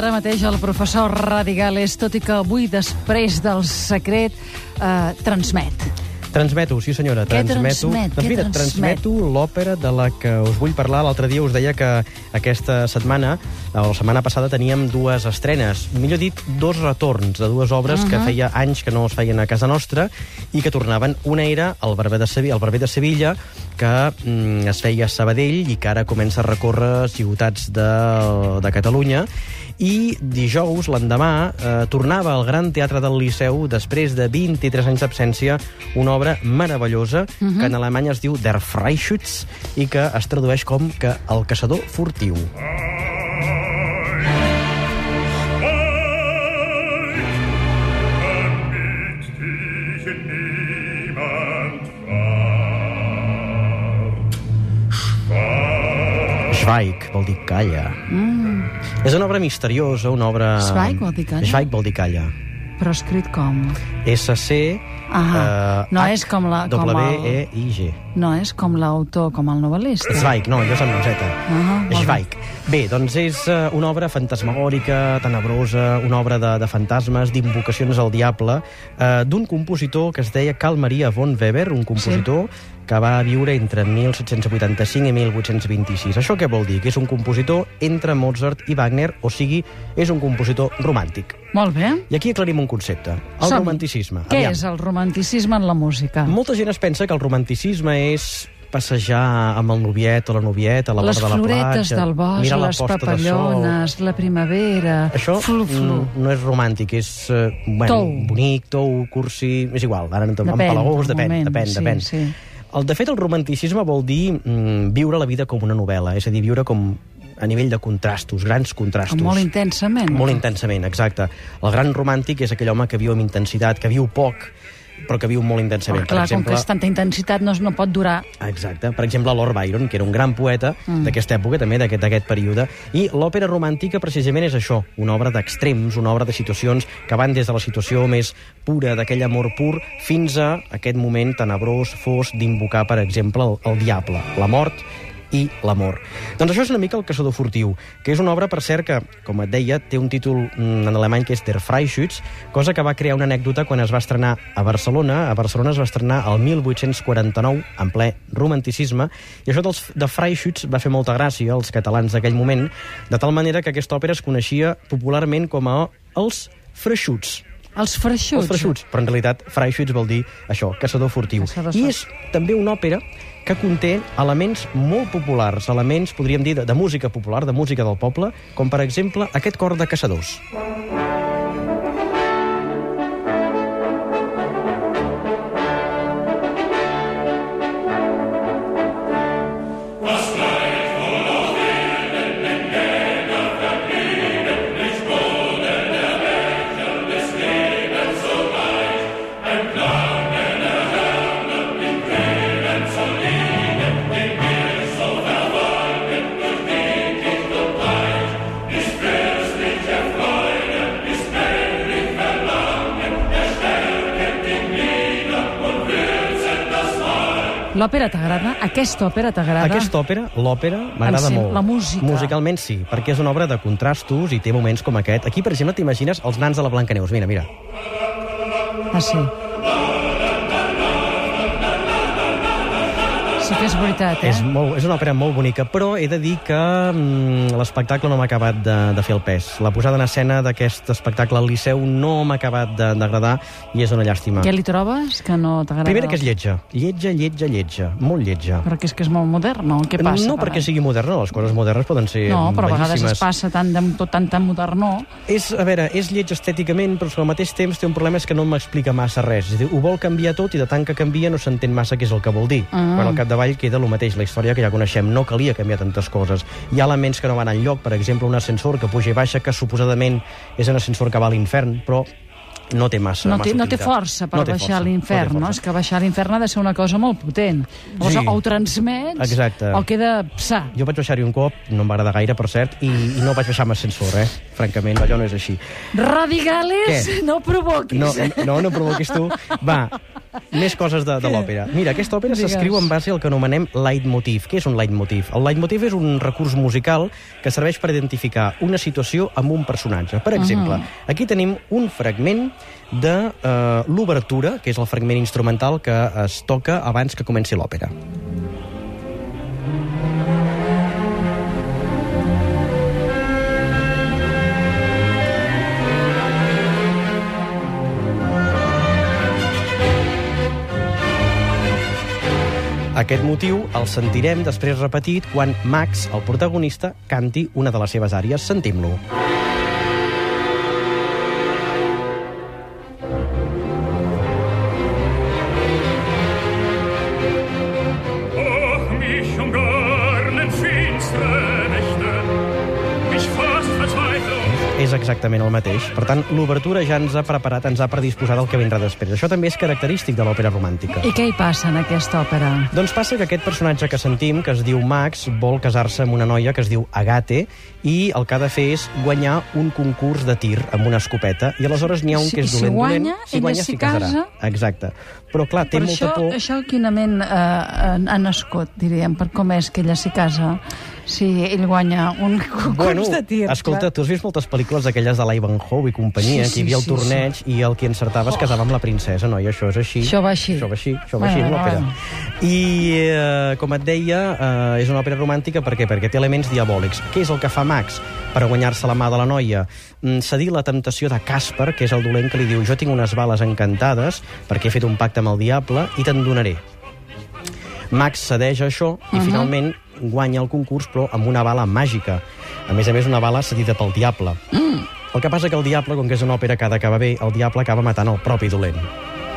ara mateix el professor Radigales, tot i que avui, després del secret, eh, transmet. Transmeto, sí senyora, Què transmeto. transmet? Doncs Què mira, transmet? transmeto l'òpera de la que us vull parlar. L'altre dia us deia que aquesta setmana, o la setmana passada, teníem dues estrenes. Millor dit, dos retorns de dues obres que feia anys que no es feien a casa nostra i que tornaven. Una era el Barber de Sevilla, el Barber de Sevilla que mm, es feia a Sabadell i que ara comença a recórrer ciutats de, de Catalunya i dijous, l'endemà, eh, tornava al Gran Teatre del Liceu després de 23 anys d'absència una obra meravellosa que en alemany es diu Der Freischütz i que es tradueix com que el caçador furtiu. damit Schweig vol dir calla. Mm. És una obra misteriosa, una obra... Schweig vol dir calla? Schweig vol dir calla. Però escrit com? S-C... Ah, no és com la- com el- W-E-I-G. No és com l'autor, com el novel·lista? Zweig, no, jo som Z. Ah, bé. Zweig. Bé, doncs és uh, una obra fantasmagòrica, tenebrosa, una obra de, de fantasmes, d'invocacions al diable, uh, d'un compositor que es deia Carl Maria von Weber, un compositor sí. que va viure entre 1785 i 1826. Això què vol dir? Que és un compositor entre Mozart i Wagner, o sigui, és un compositor romàntic. Molt bé. I aquí aclarim un concepte. El Som-hi. romanticisme. Què Aviam. és el romanticisme en la música? Molta gent es pensa que el romanticisme és passejar amb el noviet o la novieta a la les vora de la floretes platja, del bosc, mirar les papallones, la primavera... Això Flu, flu. mm, no és romàntic, és eh, bueno, Tou. bonic, tou, cursi... És igual, ara no Depèn, empalagós, del depèn, moment, depèn, sí, depèn. sí. El, de fet, el romanticisme vol dir mm, viure la vida com una novel·la, és a dir, viure com a nivell de contrastos, grans contrastos. Molt intensament. Molt intensament, exacte. El gran romàntic és aquell home que viu amb intensitat, que viu poc, però que viu molt intensament. Però, clar, com que és tanta intensitat no, no pot durar... Exacte. Per exemple, Lord Byron, que era un gran poeta mm. d'aquesta època, també d'aquest període. I l'òpera romàntica, precisament, és això, una obra d'extrems, una obra de situacions que van des de la situació més pura, d'aquell amor pur, fins a aquest moment tenebrós, fos, d'invocar, per exemple, el, el diable, la mort i l'amor. Doncs això és una mica el caçador furtiu, que és una obra, per cert, que, com et deia, té un títol mm, en alemany que és Der Freischütz, cosa que va crear una anècdota quan es va estrenar a Barcelona. A Barcelona es va estrenar el 1849, en ple romanticisme, i això dels, de Freischütz va fer molta gràcia als catalans d'aquell moment, de tal manera que aquesta òpera es coneixia popularment com a els Freixuts. Els freixuts. Els freixuts, però en realitat Freischütz vol dir això, caçador furtiu. Caçador I és també una òpera que conté elements molt populars, elements, podríem dir, de, de música popular, de música del poble, com per exemple aquest cor de caçadors. L'òpera t'agrada? Aquesta òpera t'agrada? Aquesta òpera, l'òpera, m'agrada sí, molt. la música. Musicalment sí, perquè és una obra de contrastos i té moments com aquest. Aquí, per exemple, t'imagines els nans de la Blancaneus. Mira, mira. Ah, sí. Sí que és veritat, eh? És, molt, és una òpera molt bonica, però he de dir que mm, l'espectacle no m'ha acabat de, de fer el pes. La posada en escena d'aquest espectacle al Liceu no m'ha acabat de- d'agradar i és una llàstima. Què li trobes que no t'agrada? Primera que és lletja. Lletja, lletja, lletja. Molt lletja. Perquè és que és molt moderna, o què passa? no per perquè sigui moderna, les coses modernes poden ser No, però a vegades bellíssimes. es passa tant de tot tan, tan modernó. És, a veure, és lleig estèticament, però al mateix temps té un problema és que no m'explica massa res. És dir, ho vol canviar tot i de tant que canvia no s'entén massa què és el que vol dir. Ah. Quan al capdavall queda el mateix, la història que ja coneixem. No calia canviar tantes coses. Hi ha elements que no van enlloc, per exemple, un ascensor que puja i baixa, que suposadament és un ascensor que va a l'infern, però no té massa No té, massa no té força per No té baixar a l'infern, no? força. És que baixar a l'infern ha de ser una cosa molt potent. Llavors, Sí. o ho transmets, Exacte. o queda psa. Jo vaig baixar-hi un cop, no em va agradar gaire, per cert, i, i no vaig baixar amb ascensor, eh? Francament, allò no és així. Radigales, Què? no provoquis. No, no, no provoquis tu. Va, més coses de, de l'òpera. Mira, aquesta òpera s'escriu en base al que anomenem leitmotiv. Què és un leitmotiv? El leitmotiv és un recurs musical que serveix per identificar una situació amb un personatge. Per exemple, aquí tenim un fragment de eh, l'obertura, que és el fragment instrumental que es toca abans que comenci l'òpera. Aquest motiu el sentirem després repetit quan Max, el protagonista, canti una de les seves àries. Sentim-lo. Ach, exactament el mateix. Per tant, l'obertura ja ens ha preparat, ens ha predisposat el que vindrà després. Això també és característic de l'òpera romàntica. I què hi passa en aquesta òpera? Doncs passa que aquest personatge que sentim, que es diu Max, vol casar-se amb una noia que es diu Agate i el que ha de fer és guanyar un concurs de tir amb una escopeta i aleshores n'hi ha un Si- que és si dolent, guanya, dolent, ella s'hi casa. Exacte. Però clar, té Per molta això, por... això quinament eh, ha nascut, diríem, per com és que ella s'hi casa si ell guanya un concurs Bueno, de tir. escolta, clar. tu has vist moltes pel·lícules d'aquelles de l'Ivanhoe i companyia, Sí, que hi havia el sí, sí, torneig i el que encertava es casava amb la princesa, no? I això és així. Això va així. Això va així, això va Bueno, així, l'òpera. bueno. I, eh, com et deia, eh, és una òpera romàntica per què? Perquè té elements diabòlics. Què és el que fa Max per guanyar-se la mà de la noia? Mm, Cedir la temptació de Casper, que és el dolent que li diu jo tinc unes bales encantades perquè he fet un pacte amb el diable i te'n donaré. Max cedeix a això i Mhm. finalment guanya el concurs, però amb una bala màgica. A més a més, una bala cedida pel diable. Mm. El que passa que el diable, com que és una òpera que ha d'acabar bé, el diable acaba matant el propi dolent.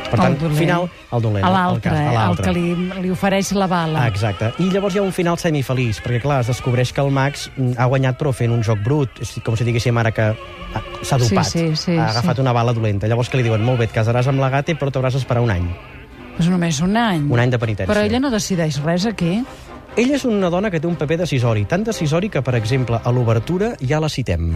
Per tant, El dolent. final, el dolent. A el l'altre, a eh, el que li, li ofereix la bala. Ah, exacte. I llavors hi ha un final semifeliç, perquè clar, es descobreix que el Max ha guanyat però fent un joc brut, és com si diguéssim ara que ah, s'ha Sí, dopat, sí, sí, ha agafat sí. una bala dolenta. Llavors que li diuen, molt bé, et casaràs amb la gata, però t'hauràs d'esperar un any. Pues només un any. Un any de penitència. Però ella no decideix res aquí. Ella és una dona que té un paper decisori, tan decisori que, per exemple, a l'obertura ja la citem.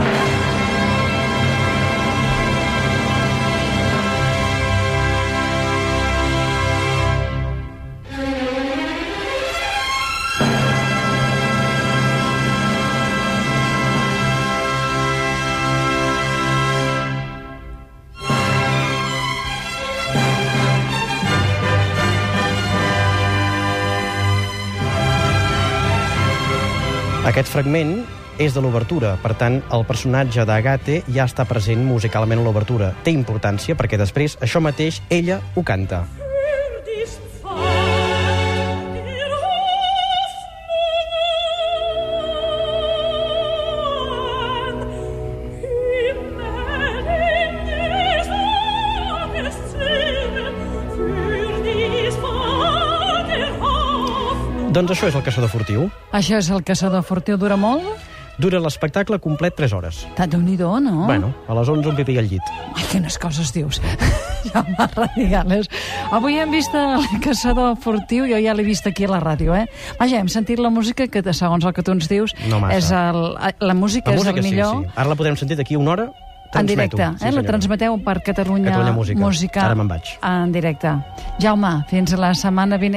Aquest fragment és de l'obertura, per tant, el personatge d'Agate ja està present musicalment a l'obertura. Té importància perquè després això mateix ella ho canta. Doncs això és el Caçador Furtiu. Això és el caçador furtiu, dura molt? Dura l'espectacle complet 3 hores. déu nhi no? Bueno, a les 11 un pipí al llit. Ai, quines coses dius. Jaume Radigales. Avui hem vist el caçador furtiu, jo ja l'he vist aquí a la ràdio, eh? Vaja, hem sentit la música que, segons el que tu ens dius, No massa. és el, la música, La és música el sí, millor. sí. Ara la podrem sentir d'aquí una hora. En Transmeto. directe, Sí, eh? la transmeteu per Catalunya, Catalunya Música. Música Ara me'n vaig. En directe. Jaume, fins la setmana vinent.